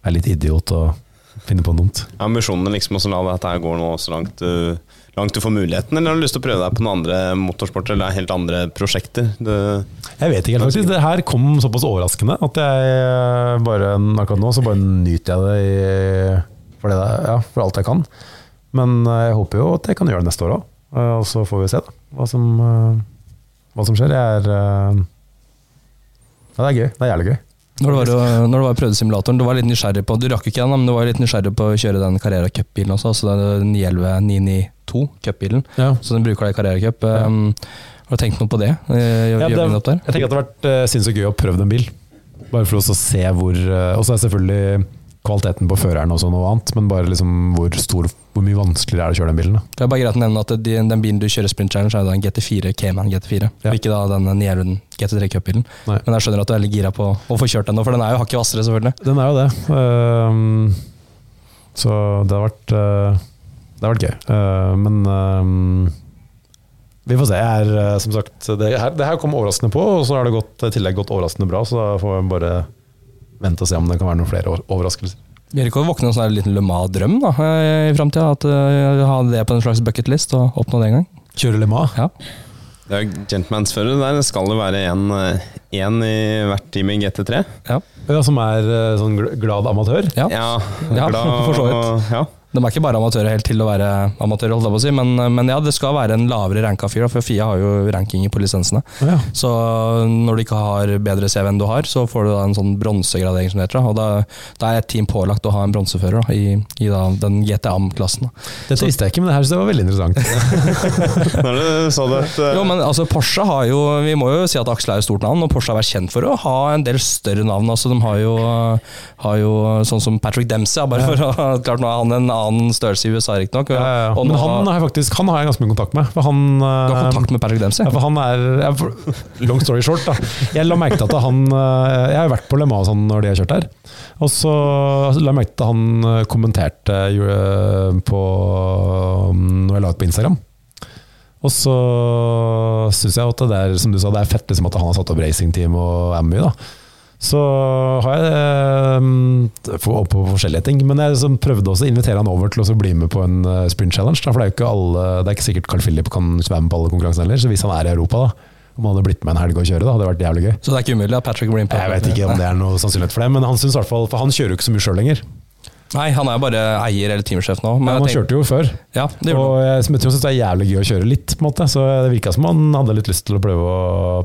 er litt idiot og finner på noe dumt. ambisjonene liksom å la dette her gå nå så langt du, langt du får muligheten, eller har du lyst til å prøve deg på noen andre motorsporter eller helt andre prosjekter? Det, Jeg vet ikke helt faktisk. Det her kom såpass overraskende at jeg eh, bare akkurat nå så bare nyter jeg det i, for, det, der- ja, for alt jeg kan. Men eh, jeg håper jo at jeg kan gjøre det neste år òg. Og så får vi se da, hva som, eh, hva som skjer. Jeg er eh, Ja, det er gøy. Det er jævlig gøy. Når du var, når du var og prøvde simulatoren, du var litt nysgjerrig på Du rakk ikke den, men du var litt nysgjerrig på å kjøre den Carrera Cup-bilen også, altså den 911 992 Cup-bilen. Ja. Så den bruker det i karrierecup. Cup. Um, har du tenkt noe på det? Eh, gjør- Ja, det, jeg tenker at det har vært uh, sinnssykt gøy å prøve den bil. Bare for å se hvor uh, Og så er selvfølgelig kvaliteten på føreren også noe annet, men bare liksom hvor, stor, hvor mye vanskeligere er det å kjøre den bilen. Da. Det er bare greit å nevne at de, den bilen du kjører Sprint Challenge, er en GT4 Cayman GT4. Ja. Ikke da den Nieruden GT3 Cup-bilen. Men jeg skjønner at du er veldig gira på å få kjørt den nå, for den er jo hakket hvassere, selvfølgelig. Den er jo det. Uh, så det har vært eh, Det har vært gøy. Uh, men ehm, vi får se. Jeg er eh, som sagt det her, det her kom overraskende på, og så har det gått, i tillegg gått overraskende bra. Så da får vi bare vente og se om det kan være noen flere over- overraskelser. Blir ikke å våkne en sånn liten Le Mans-drøm da, i framtida? At uh, Ha det på en slags bucketlist og oppnå det en gang? Kjøre Le Mans? Ja. det er gentmansfører der. Det skal det være én i hvert team i GT3? ja. Ja, som er sånn glad amatør? ja. Ja, Ja, glad, for så vidt. Ja. De er ikke bare amatører helt til å være amatører, holdt jeg på å si, men, men ja, det skal være en lavere ranka fyr, for FIA har jo rankinger på lisensene. Ja. Så når du ikke har bedre CV enn du har, så får du da en sånn bronsegradering, som det heter. Og da, da er et team pålagt å ha en bronsefører da, i, i da, den GTAM-klassen. da. Dette visste jeg ikke, men det her synes det var veldig interessant. Når du sa det et, eh, Jo, men altså Porsche har jo Vi må jo si at Aksel er et stort navn, og Porsche har vært kjent for å ha en del større navn. altså De har jo, har jo sånn som Patrick Dempsey, ja, bare for å Klart nå er han en annen størrelse i USA, riktignok. Ja, ja, ja. Men han har- jeg faktisk Han har jeg ganske mye kontakt med. For han, du har eh, kontakt med Patrick Dempsey? Ja, for han er ja, for, Long story short, da. Jeg la merke til at han eh, Jeg har vært på Le Mans sånn når de har kjørt her. Og så la jeg merke til at han eh, kommenterte på mm, Når jeg la ut på Instagram. Og så syns jeg at det er som du sa, det er fett liksom at han har satt opp racingteam og Ammy. da. Så har jeg eh, for, på forskjellige ting. Men jeg liksom prøvde også å invitere han over til å bli med på en eh, sprint challenge. Da, for det er jo ikke alle Det er ikke sikkert Carl Philip kan være med på alle konkurransene heller. Så hvis han er i Europa, da, om han hadde blitt med en helg og kjøre, da, hadde det vært jævlig gøy. Så det er ikke umulig at Patrick blir med Jeg vet ikke om det er noe sannsynlighet for det, men han synes i hvert fall For han kjører jo ikke så mye sjøl lenger. Nei, han er jo bare eier eller teamsjef nå. Men ja, han kjørte jo før. Ja, det Og jeg synes det er jævlig gøy å kjøre litt, på en måte. Så det virka som han hadde litt lyst til å prøve å,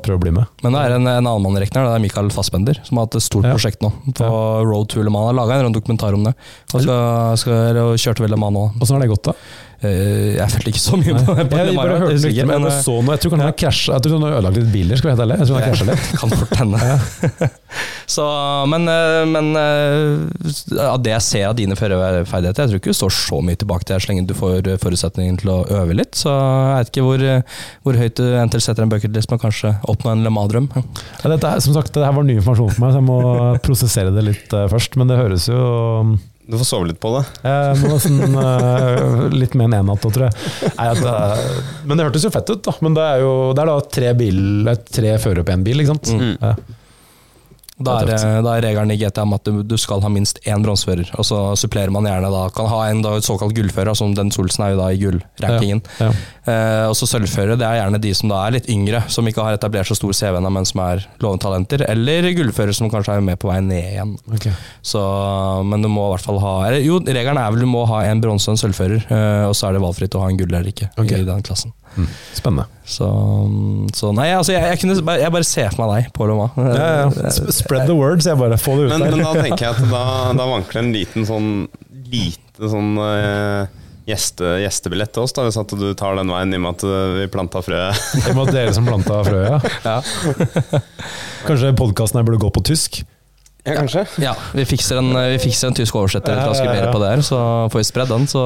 prøve å bli med. Men det er en, en annen mann i rekken her, det er Michael Fassbender, som har hatt et stort Ja. prosjekt nå. På Road to Le Mans. Han har laga en dokumentar om det. Han skal, skal, og kjørte vel Le Mans nå. Åssen har det gått, da? Eh, Jeg følte ikke så mye på det. Jeg, Jeg bare hørte litt, men men, jeg så noe. Jeg tror han har krasja Jeg tror han har ødelagt litt biler, skal vi helt ærlig. Jeg tror han har krasja litt. Kan fort hende. Så, men eh, men eh, av det jeg ser av dine førerferdigheter, jeg tror ikke du står så mye tilbake til det så lenge du får forutsetningen til å øve litt. Så jeg vet ikke hvor, eh, hvor høyt du eventuelt setter en bucketlist, men kanskje oppnå en Le Mans-drøm. Ja, dette, som sagt, dette var ny informasjon for meg, så jeg må prosessere det litt eh, først. Men det høres jo Du får sove litt på det. Jeg må nesten uh, litt mer enn én natt, tror jeg. Nei, at, uh, men det hørtes jo fett ut, da. Men det er jo det er da tre, bil, eh, tre førere på én bil, ikke sant. Mm. Ja. Da er, tøft. eh, da er regelen i GTM at du, du skal ha minst én bronsefører, og så supplerer man gjerne da Kan ha en da, såkalt gullfører, som den solsen er jo da i gullrankingen. Ja. Eh, og så sølvførere, det er gjerne de som da er litt yngre, som ikke har etablert så stor CV ennå, men som er lovende talenter. Eller gullfører som kanskje er med på vei ned igjen. Okay. Så, men du må i hvert fall ha eller, Jo, regelen er vel du må ha en bronse og en sølvfører, eh, og så er det valgfritt å ha en gull eller ikke okay. i den klassen. Mm. Spennende. Så, så nei, altså jeg, jeg, kunne, jeg bare ser for meg deg på Loma. Ja, ja. Spread the word, så jeg bare får det ut Men, men da tenker jeg at da, da vanker det en liten sånn lite sånn eh, gjeste, gjestebillett til oss, da, hvis at du tar den veien i og med at eh, vi planta frøet. Det var dere som planta frøet, ja. Ja. Kanskje podkasten her burde gå på tysk? Ja, kanskje. Ja, vi fikser en, vi fikser en tysk oversetter til å Ja, ja, ja. skribere på det her, så får vi spredd den. Så.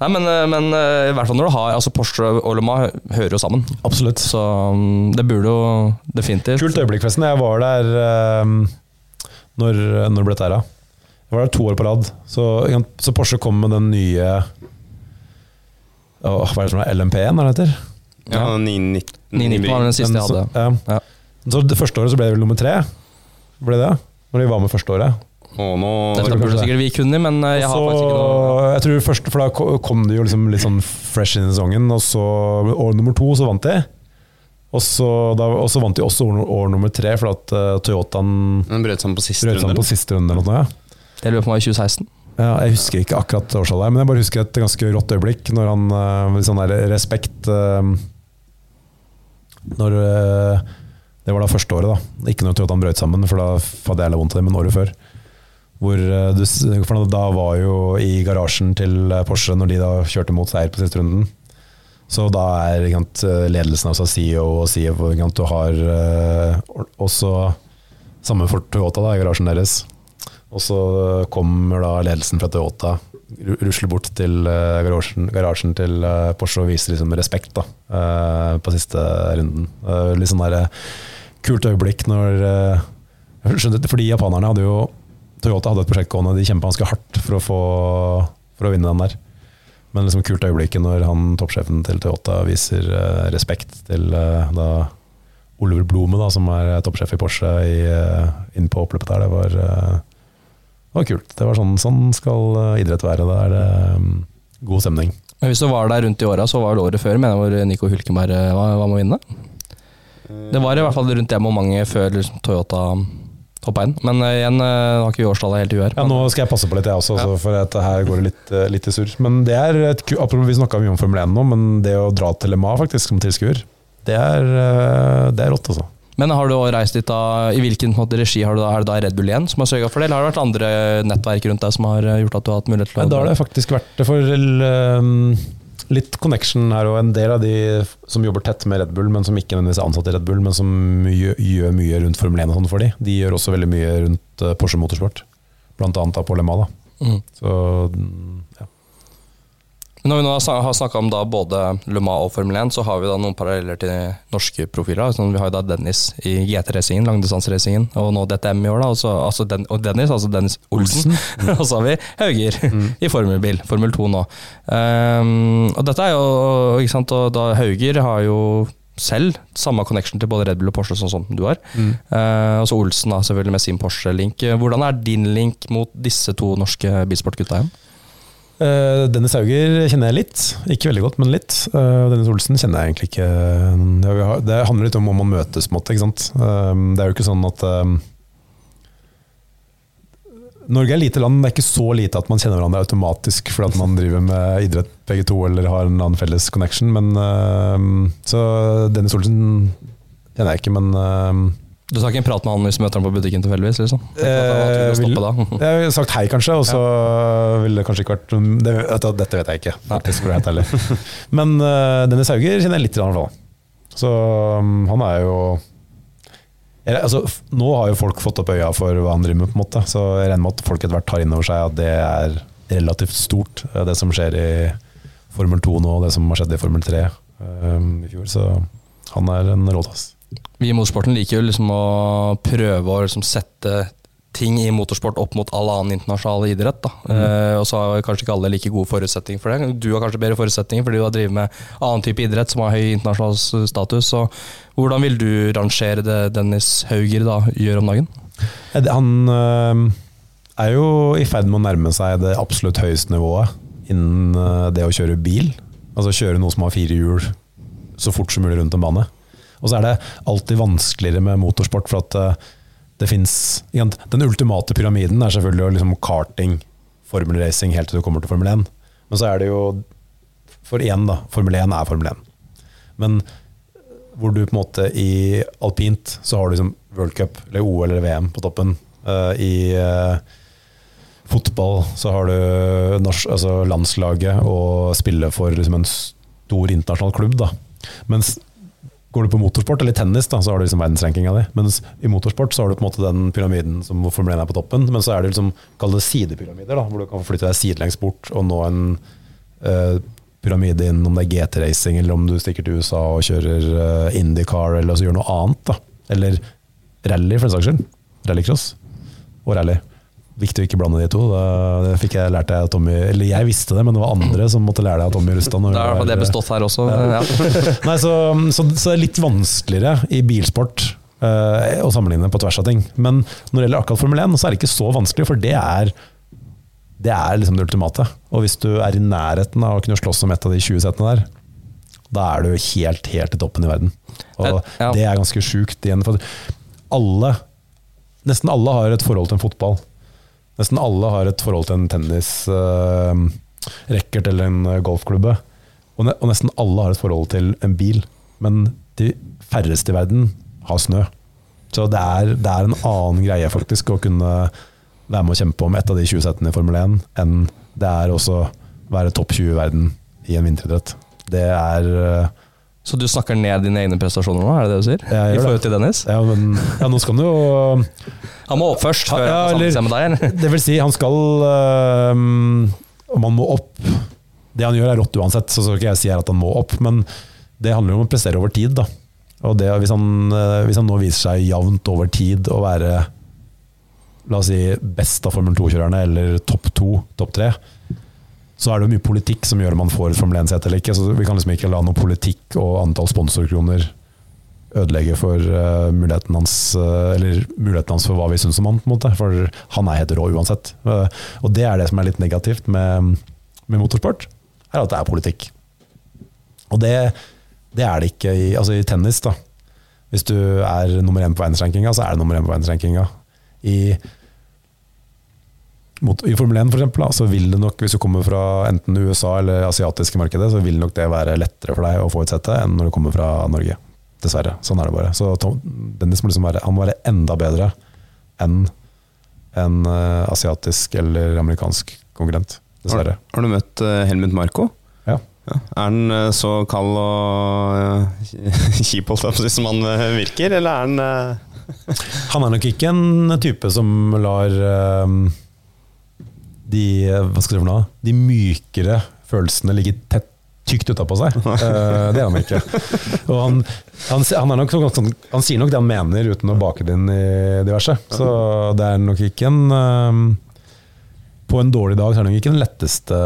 Nei, men, men eh, i hvert fall når du har altså Porsche og Le Mans hører jo sammen. Absolutt. Så mm, det burde jo definitivt Kult øyeblikk, forresten. Jeg var der um, når, når ble dette her, da? Jeg var der to år på rad. Så, så Porsche kom med den nye Åh, Hva er det som er LMP1, er det heter? Ja, 919 919 var den siste jeg hadde. Ja. Ja. Så det første året så ble det vel nummer tre? Ble det? Når de var med første året. Og nå det burde sikkert vi kunne, men eh, jeg har faktisk ikke noe jeg tror først, For da kom de jo liksom litt sånn fresh inn i sesongen, og så år nummer to så vant de. Og så, da, og så vant de også år, år nummer tre, for at uh, Toyotaen Den brøt sammen på siste brøt sammen runde. på siste runde. eller noe. Ja. Det lurer på om var i 2016. Ja, jeg husker ikke akkurat årsallet, men jeg bare husker et ganske rått øyeblikk når han uh, sånn der respekt uh, Når uh, Det var da første året, da. Ikke når Toyotaen brøt sammen, for da hadde jeg litt vondt av det, men året før. Hvor uh, du, for da var jo i garasjen til uh, Porsche, når de da kjørte mot seier på siste runden. Så da er sant, ledelsen, altså CEO og CFO, sant, du har også samme for Toyota da, i garasjen deres. Og så kommer da ledelsen fra Toyota rusler bort til eh, garasjen, garasjen til eh, Porsche og viser liksom respekt da, eh, på siste runden. Litt sånn der, eh, kult øyeblikk når eh, skjønner, Fordi japanerne hadde jo Toyota hadde et prosjekt gående, de kjempa ganske hardt for å, få, for å vinne den der. Men liksom kult øyeblikket når han toppsjefen til Toyota viser uh, respekt til uh, da Oliver Blome, da, som er toppsjef i Porsche, i, uh, inn på oppløpet der. Det var, det var kult. Det var sånn, sånn skal idrett være. Det er um, god stemning. Hvis du var der rundt i åra, så var det året før, mener hvor Nico Hulkenberg hva var med å vinne. Det var i hvert fall rundt det momentet før liksom, Toyota hoppa inn. Men uh, igjen uh, har ikke vi årstallet helt i huet. Ja, Nå skal jeg passe på litt, jeg også, så for at her går det litt, uh, litt i surr. Men det er et, apropos, Vi snakka mye om Formel 1 nå, men det å dra til Le Mans faktisk som tilskuer, det, er, uh, det er rått, altså. Men har du reist dit da, i hvilken måte, regi har du da, er det da Red Bull igjen som har sørga for det, eller har det vært andre nettverk rundt deg som har eh, gjort at du har hatt mulighet til å da har det faktisk vært for um, litt connection her, og en del av de som jobber tett med Red Bull, men som ikke nødvendigvis er ansatt i Red Bull, men som gjør, gjør mye rundt Formel 1 og sånn for de, de gjør også veldig mye rundt eh, Porsche Motorsport. Blant annet da på Le Mans. Da. Mm. Så ja. Men Når vi nå har snak- snakka om både Le Mans og Formel 1, så har vi da noen paralleller til norske profiler. Sånn, vi har jo da Dennis i GT-racingen, langdistanseracingen, og nå DTM i år. da, Også, altså den, Og Dennis, altså Dennis Olsen. og så har vi Hauger i formelbil, Formel 2 nå. Um, og dette er jo, ikke sant, og da Hauger har jo selv. Samme connection til både Red Bull og Porsche, sånn som du har. Eh, og så Olsen da, selvfølgelig med sin Porsche-link. Hvordan er din link mot disse to norske bilsportgutta igjen? Eh, Dennis Hauger kjenner jeg litt. Ikke veldig godt, men litt. Eh, Dennis Olsen kjenner jeg egentlig ikke. Det, handler litt om om man møtes, måte. Ikke sant? Eh, det er jo ikke sånn at Norge er lite land, det er ikke så lite at man kjenner hverandre automatisk fordi at man driver med idrett begge to eller har en annen felles connection. Men, så Dennis Olsen kjenner jeg ikke, men Du tar ikke en prat med han hvis du møter ham på butikken tilfeldigvis? Liksom. Eh, vil- Jeg har sagt hei, kanskje, og så ville det kanskje ikke vært det, Dette vet jeg ikke, faktisk, helt. Men uh, Dennis Hauger kjenner jeg litt, i hvert fall. Så um, han er jo altså, Nå har jo folk fått opp øya for hva han driver med, på en måte. så jeg regner med at folk etter hvert tar inn over seg at det er relativt stort, eh, det som skjer i Formel 2 nå, og det som har skjedd i Formel 3 um, i fjor. Så han er en råtass. Vi i motorsporten liker jo liksom å prøve å liksom sette ting i motorsport opp mot all annen internasjonal idrett. Da. Eh, og så har kanskje ikke alle like gode forutsetninger for det. Du har kanskje bedre forutsetninger fordi du har drevet med annen type idrett som har høy internasjonal status. Så hvordan vil du rangere det Dennis Hauger da gjør om dagen? Han øh, er jo i ferd med å nærme seg det absolutt høyeste nivået innen øh, det å kjøre bil. Altså kjøre noe som har fire hjul så fort som mulig rundt en bane. Og så er det alltid vanskeligere med motorsport, for at øh, det fins Den ultimate pyramiden er selvfølgelig liksom karting, formelracing, helt til du kommer til Formel 1. Men så er det jo For én, da. Formel 1 er Formel 1. Men hvor du på en måte i alpint så har du liksom World Cup eller OL eller VM på toppen. Eh, I eh, fotball så har du altså landslaget og spille for liksom en stor internasjonal klubb. Da. Mens går du på motorsport eller tennis, da, så har du liksom verdensrankinga di. Mens i motorsport så har du på en måte den pyramiden som Formel 1 er på toppen. Men så er det liksom, kall det sidepyramider, da, hvor du kan flytte deg sidelengs bort og nå en eh, pyramide inn, om det er GT-racing, eller om du stikker til USA og kjører eh, IndyCar, eller så gjør noe annet. da. Eller rally, for den saks skyld. Rallycross og rally. Viktig å ikke blande de to. Det fikk jeg lært deg av Tommy Eller jeg visste det, men det var andre som måtte lære deg av Tommy Rustad. Da det var- bestått her også. Ja. Nei, så, så, så det er litt vanskeligere i bilsport eh, å sammenligne på tvers av ting. Men når det gjelder akkurat Formel 1, så er det ikke så vanskelig, for det er det er liksom det ultimate. Og hvis du er i nærheten av å kunne slåss om et av de 20 setene der, da er du helt, helt i toppen i verden. Og det er ganske sjukt igjen. For alle, nesten alle har et forhold til en fotball. Nesten alle har et forhold til en tennisracket eller en golfklubbe. Og, ne og nesten alle har et forhold til en bil. Men de færreste i verden har snø. Så det er, det er en annen greie faktisk å kunne være med å kjempe om et av de 20 settene i Formel 1, enn det er også være topp 20 i verden i en vinteridrett. Det er eh, Så du snakker ned dine egne prestasjoner nå, er det det du sier? Jeg gjør I forhold til Dennis? Ja, men ja, nå skal han jo Han må opp først, før Ja, han får med deg? eller? Det vil si, han skal øhm, Om han må opp Det han gjør er rått uansett, så skal ikke jeg si at han må opp, men det handler jo om å prestere over tid. da. Og det, hvis, han, øh, hvis han nå viser seg jevnt over tid å være la oss si, best av Formel 2-kjørerne, eller topp to, topp tre, så er det jo mye politikk som gjør om man får Formel 1-sete eller ikke. Så vi kan liksom ikke la noe politikk og antall sponsorkroner ødelegge for uh, muligheten hans uh, muligheten hans for hva vi syns om han, på en måte. For han er helt rå uansett. Uh, og det er det som er litt negativt med, med motorsport, er at det er politikk. Og det, det er det ikke i, altså i tennis, da. Hvis du er nummer én på verdensrankinga, så er det nummer én på verdensrankinga. I, mot, I Formel 1 for eksempel, så vil det nok, hvis du kommer fra enten USA eller asiatiske markedet, så vil nok det være lettere for deg å få et sette enn når du kommer fra Norge. Dessverre. Sånn er det bare. Så Tom, Dennis må liksom være, han må være enda bedre enn en uh, asiatisk eller amerikansk konkurrent. Dessverre. har du møtt uh, Helmut Marko? Ja. Ja. Er han eh, så kald og eh, kjip som han eh, virker, eller er han eh, Han er nok ikke en type som lar eh, de, skal si de mykere følelsene ligger tett tykt utapå seg. Uh, det er han ikke. Og han, han, han, nok sånn, sånn, han sier nok det han mener uten å bake det inn i diverse. Så det er nok ikke en uh, På en dårlig dag så er det nok ikke den letteste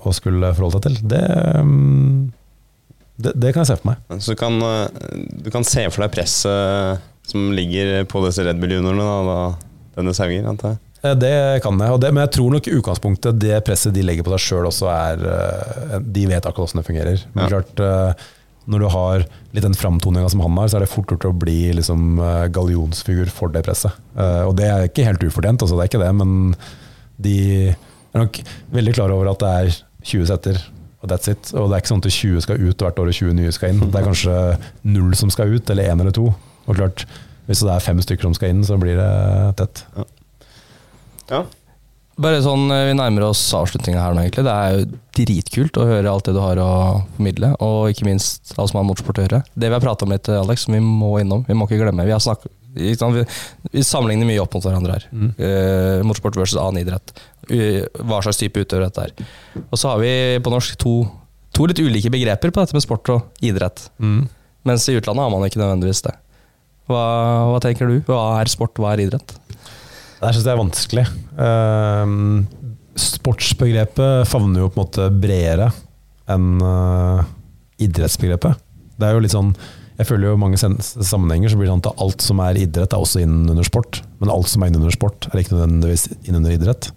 å skulle forholde seg til. Det, um, Det, det kan jeg se for meg. Så du kan, eh, du kan se for deg presset som ligger på disse Red Bull juniorene, denne da antar jeg. Eh, Det kan jeg, det, men jeg tror nok i utgangspunktet det presset de legger på deg sjøl også er eh, De vet akkurat hvordan det fungerer. Men Ja. klart, eh, når du har litt den framtoninga som han har, så er det fort gjort å bli liksom gallionsfigur for det presset. Og det er ikke helt ufortjent, altså, det er ikke det, men de er nok veldig klar over at det er 20 setter, og that's it. Og det er ikke sånn at 20 skal ut hvert år og 20 nye skal inn. Det er kanskje null som skal ut, eller én eller to. Og klart, hvis det er fem stykker som skal inn, så blir det tett. Ja. Bare sånn, eh, Vi nærmer oss avslutninga her nå, egentlig. Det er jo dritkult å høre alt det du har å formidle, og ikke minst alt som har motorsport å gjøre. Det vi har prata om litt, Alex, som vi må innom, vi må ikke glemme. Vi, har snakket, vi, vi sammenligner mye opp mot hverandre her. Eh, motorsport versus annen idrett. Hva slags type utøver dette er. Og så har vi på norsk to, to litt ulike begreper på dette med sport og idrett. Mens i utlandet har man ikke nødvendigvis det. Hva, hva tenker du? Hva er sport, hva er idrett? Det syns jeg er vanskelig. Ehm, sportsbegrepet favner jo på en måte bredere enn eh, idrettsbegrepet. Det er jo litt sånn Jeg føler jo mange sammenhenger så blir det sånn at alt som er idrett, er også innunder sport. Men alt som er innunder sport, er ikke nødvendigvis innunder idrett.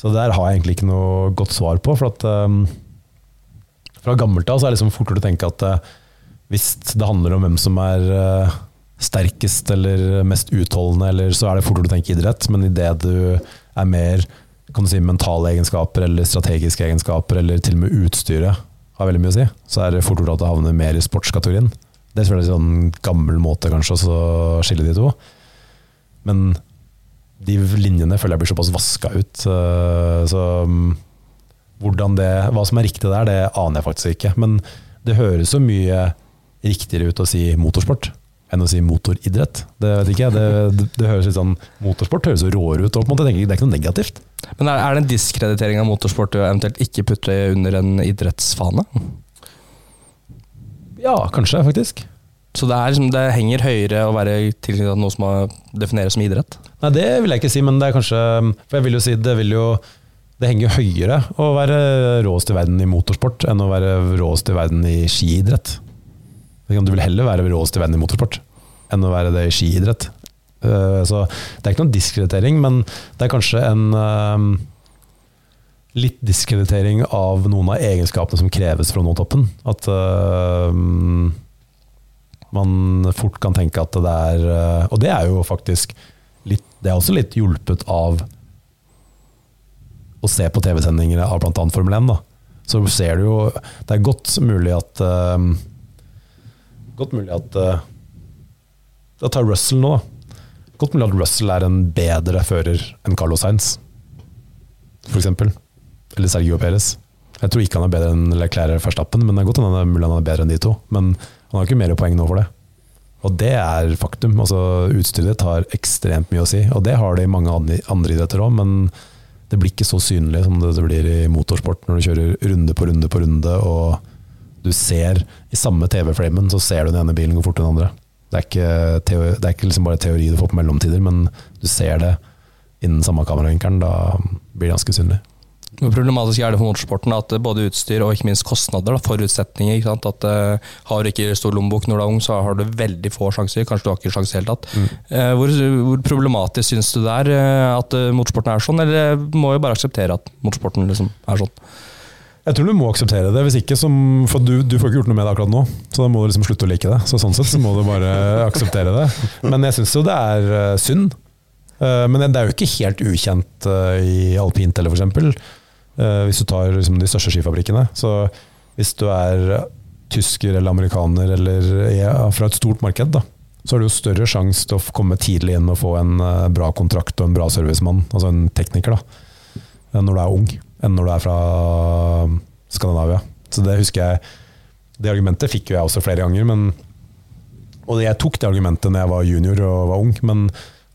Så der har jeg egentlig ikke noe godt svar på. For at ehm, fra gammelt av så er det liksom fort å tenke at uh, hvis det handler om hvem som er eh, sterkest eller mest utholdende, eller så er det fort gjort å tenke idrett. Men idet du er mer kan du si, mentale egenskaper eller strategiske egenskaper, eller til og med utstyret har veldig mye å si, så er det fort gjort at det havner mer i sportskategorien. Det er selvfølgelig en sånn gammel måte kanskje å skille de to. Men de linjene føler jeg blir såpass vaska ut. eh, Så mm, hvordan det, hva som er riktig der, det aner jeg faktisk ikke. Men det høres så mye riktigere ut å si motorsport enn å si motoridrett. Det vet ikke jeg. Det, det, det høres litt sånn Motorsport høres så råere ut. Og det er ikke noe negativt. Men er, er det en diskreditering av motorsport å eventuelt ikke putte under en idrettsfane? Ja, kanskje, faktisk. Så det, er, liksom, det henger høyere å være tilknyttet noe som er- defineres som idrett? Nei, det vil jeg ikke si, men det er kanskje For jeg vil jo si det vil jo Det henger høyere å være råest i verden i motorsport enn å være råest i verden i skiidrett. Jeg vet ikke om Du vil heller være råeste venn i motorsport enn å være det i skiidrett. Eh, Så det er ikke noen diskreditering, men det er kanskje en eh, litt diskreditering av noen av egenskapene som kreves for å nå toppen. At uh, man fort kan tenke at det er uh, Og det er jo faktisk litt, det er også litt hjulpet av å se på TV-sendinger av bl.a. Formel 1. Da. Så ser du jo Det er godt mulig at eh, Godt mulig at uh, Da tar Russell nå, da. Godt mulig at Russell er en bedre fører enn Carlos Sainz, f.eks. Eller Sergio Perez. Jeg tror ikke han er bedre enn Leclerc eller Verstappen, men det er godt han er mulig han er bedre enn de to. Men han har ikke mer poeng nå for det. Og det er faktum. altså Utstyret tar ekstremt mye å si, og det har det i mange andre idretter òg, men det blir ikke så synlig som det blir i motorsport når du kjører runde på runde på runde, og du ser i samme TV-flamen så ser du den ene bilen gå fortere enn den andre. Det er ikke, teori, det er ikke liksom bare teori du får på mellomtider, men du ser det innen samme kameravinkelen. Da blir det ganske synlig. Hvor problematisk er det for motorsporten at både utstyr og ikke minst kostnader, da, forutsetninger ikke sant? at uh, Har du ikke stor lommebok når du er ung, så har du veldig få sjanser. Kanskje du har ikke sjanse i det hele tatt. Eh, hvor, hvor problematisk syns du det er uh, at motorsporten er sånn, eller må jo bare akseptere at motorsporten liksom er sånn? Jeg tror du må akseptere det, hvis ikke som, For du, du får ikke gjort noe med det akkurat nå, så da må du liksom slutte å like det. Så Sånn sett så må du bare akseptere det. Men jeg syns jo det er eh, synd. Eh, men det er jo ikke helt ukjent eh, i alpint eller f.eks. Hvis du tar liksom, de største skifabrikkene. Så hvis du er tysker eller amerikaner eller ja, fra et stort marked, da, så har du jo større sjanse til å komme tidlig inn og få en bra kontrakt og en bra servicemann, altså en tekniker, da, når du er ung, enn når du er fra Skandinavia. Så det husker jeg Det argumentet fikk jo jeg også flere ganger, men Og jeg tok det argumentet når jeg var junior og var ung, men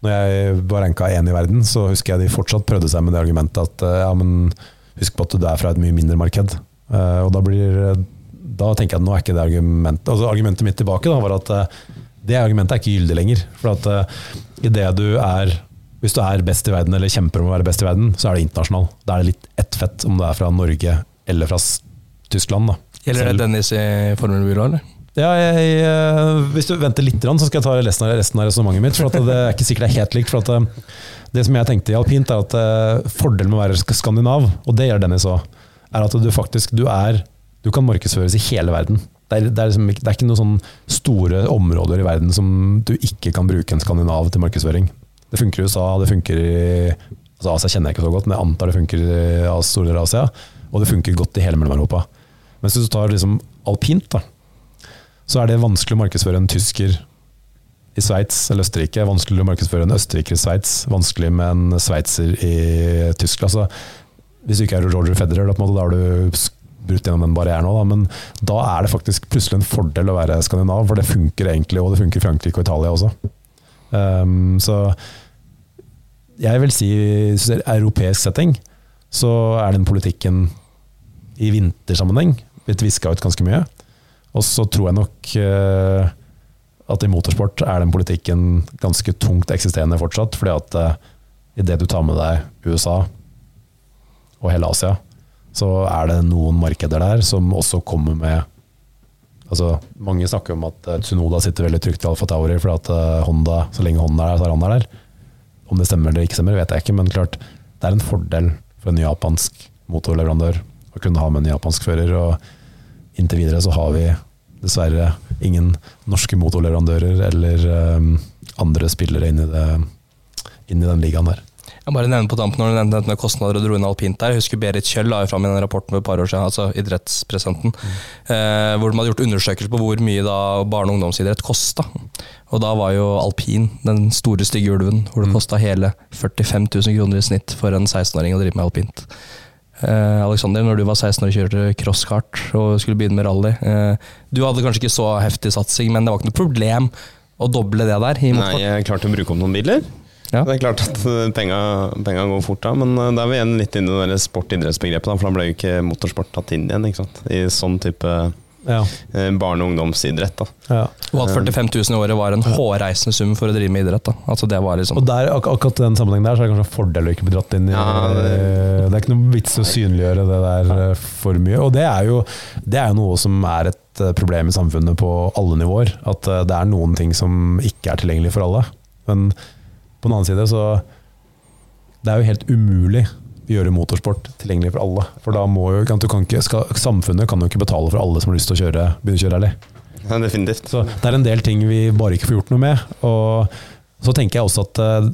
når jeg var ranka én i verden, så husker jeg de fortsatt prøvde seg med det argumentet at eh, ja, men husk på at du er fra et mye mindre marked. Eh, Og da blir da tenker jeg at nå er ikke det argumentet altså Argumentet mitt tilbake da var at eh, det argumentet er ikke gyldig lenger. For at idet du er Hvis du er best i verden, eller kjemper om å være best i verden, så er det internasjonal. Da er det litt ett fett om du er fra Norge eller fra Tyskland. da. Gjelder det Dennis i Formelbyrået, eller? Ja, jeg, eh, Hvis du venter litt, så skal jeg ta resten av, resten av resonnementet mitt. For at det er ikke sikkert det er helt likt. for at eh, Det som jeg tenkte i alpint, er at eh, fordelen med å være skandinav, og det gjør Dennis òg, er at du faktisk du er, du kan markedsføres i hele verden. Det er, det, er liksom, det er ikke noen sånne store områder i verden som du ikke kan bruke en skandinav til markedsføring. Det funker i USA, det funker i altså Asia kjenner jeg ikke så godt, men jeg antar det funker i store deler av Asia. Og det funker godt i hele Mellom-Europa. Mens hvis du tar liksom alpint, da, så er det vanskelig å markedsføre en tysker i Sveits eller Østerrike. Vanskelig å markedsføre en østerriker i Sveits. Vanskelig med en sveitser i Tyskland. Altså, hvis du ikke er Roger Federer, da, måte, da har du brutt gjennom den barrieren òg, men da er det faktisk plutselig en fordel å være skandinav, for det funker egentlig, og det funker i Frankrike og Italia også. Um, så jeg vil si, i europeisk setting, så er den politikken i vintersammenheng blitt viska ut ganske mye. Og så tror jeg nok uh, at i motorsport er den politikken ganske tungt eksisterende fortsatt. fordi at uh, idet du tar med deg USA og hele Asia, så er det noen markeder der som også kommer med Altså, mange snakker om at eh, Tsunoda sitter veldig trygt i Alfa Tauri fordi at eh, Honda, så lenge Honda er der, så er han der. Om det stemmer eller ikke stemmer, vet jeg ikke, men klart, det er en fordel for en japansk motorleverandør å kunne ha med en japansk fører. og Inntil videre så har vi dessverre ingen norske motorleverandører eller um, andre spillere inn i, det, inn i den ligaen der. Jeg bare nevner på tampen når du nevnte dette med kostnader og dro inn alpint der. Jeg husker Berit Kjøll la jo fram i den rapporten for et par år siden, altså idrettspresenten, eh, hvor de hadde gjort undersøkelser på hvor mye da barne- og ungdomsidrett kosta. Og da var jo alpin den store, stygge ulven, hvor det kosta hele 45 000 kroner i snitt for en 16-åring å drive med alpint. Eh, Alexander, når du var 16 år og kjørte crosskart og skulle begynne med rally eh, Du hadde kanskje ikke så heftig satsing, men det var ikke noe problem å doble det der? i Nei, jeg klarte å bruke opp noen biler. Ja. Det er klart at eh, penga, penga går fort da, men eh, da er vi igjen litt inne i det sport-idrettsbegrepet, for da ble jo ikke motorsport tatt inn igjen ikke sant? i sånn type Ja, eh, barne- og ungdomsidrett. da. ja. Og at 45 000 i året var en hårreisende sum for å drive med idrett. Da. Altså det var liksom Og der, ak akkurat den sammenhengen der, så er det kanskje en fordel å ikke bli dratt inn i Ja, det, det- er ikke noe vits å synliggjøre det der for mye. Og det er jo, det er jo noe som er et problem i samfunnet på alle nivåer. At det er noen ting som ikke er tilgjengelig for alle. Men på den annen side så Det er jo helt umulig å gjøre motorsport tilgjengelig for alle. For da må jo, kan du kan ikke, skal, Samfunnet kan jo ikke betale for alle som har lyst til å kjøre, begynne å kjøre rally. Ja, definitivt. Så det er en del ting vi bare ikke får gjort noe med. Og så tenker jeg også at eh,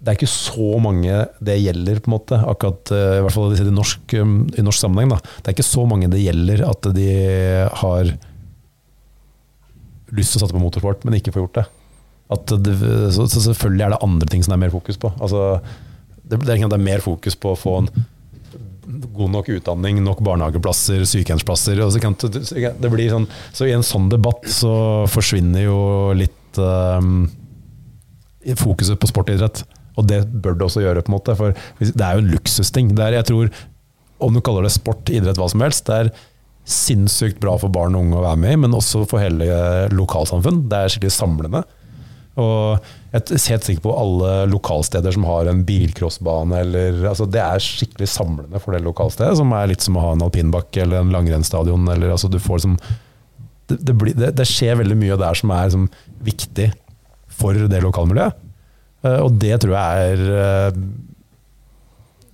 det er ikke så mange det gjelder, på en måte. Akkurat, eh, I hvert fall i norsk, um, i norsk sammenheng. Da. Det er ikke så mange det gjelder at de har lyst til å satse på motorsport, men ikke får gjort det. Det så, så selvfølgelig er det andre ting som det er mer fokus på. Altså, det, det, er, det er mer fokus på å få en god nok utdanning, nok barnehageplasser, sykehjemsplasser. Og sånn, så i en sånn debatt så forsvinner jo litt um, fokuset på sportidrett. Og det bør det også gjøre, på en måte. For det er jo en luksusting. Det er, jeg tror, om du kaller det sport, idrett, hva som helst, det er sinnssykt bra for barn og unge å være med i, men også for hele lokalsamfunn. Det er skikkelig samlende. Og jeg er helt sikker på alle lokalsteder som har en bilcrossbane eller altså Det er skikkelig samlende for det lokalstedet, som er litt som å ha en alpinbakke eller en langrennsstadion. Eller, altså liksom, det, det, blir, det, det skjer veldig mye der som er liksom, viktig for det lokalmiljøet. Eh, Og det tror jeg er eh,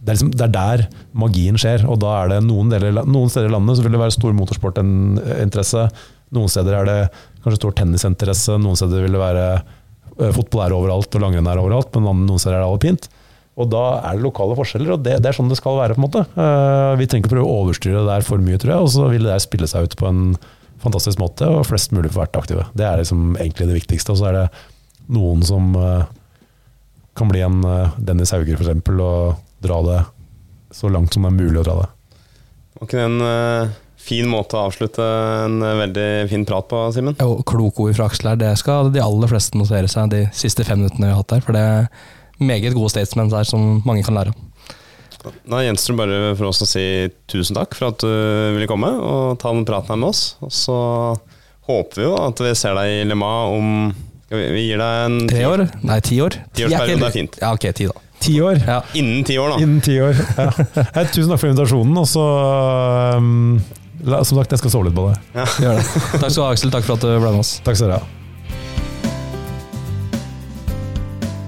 det er, liksom, det er der magien skjer. Og da er det noen, deler, noen steder i landet så vil det være stor motorsportinteresse. Noen steder er det kanskje stor tennisinteresse. Noen steder vil det være fotball er overalt og langrenn er overalt, men noen steder er det alpint. Og da er det lokale forskjeller, og det, det er sånn det skal være. på en måte. Eh, Vi trenger ikke prøve å overstyre det der for mye, tror jeg, og så vil det der spille seg ut på en fantastisk måte, og flest mulig får vært aktive. Det er liksom egentlig det viktigste. Og så er det noen som eh, kan bli en eh, Dennis Hauger, f.eks., og dra det så langt som det er mulig å dra det. Var ikke den en eh, fin måte å avslutte en veldig fin prat på, Simen? Jo, kloke ord fra Aksel her, det skal de aller fleste notere seg de siste fem minuttene vi har hatt her. For det er meget gode statesmen der som mange kan lære av. Da gjenstår det bare for oss å si tusen takk for at du ville komme og ta den praten her med oss. Og så håper vi jo at vi ser deg i Le Mans om skal vi, vi gir deg en Tre år? Nei, ti år. Tiårsperiode er fint. Ja, ok, ti da. Ti år. Ja. Innen ti år, da. Innen ti år. Ja. Tusen takk for invitasjonen. Og så um, La, som sagt, jeg skal sove litt på det. Gjør det. Takk skal du ha, Aksel. Takk for at du ble med oss. Takk skal dere ha.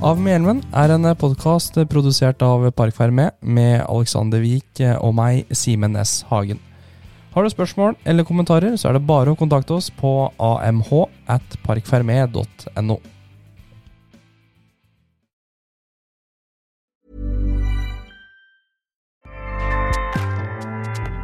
Av med hjelmen er en podkast produsert av Park med Alexander Wiik og meg, Simen S. Hagen. Har du spørsmål eller kommentarer, så er det bare å kontakte oss på amh at.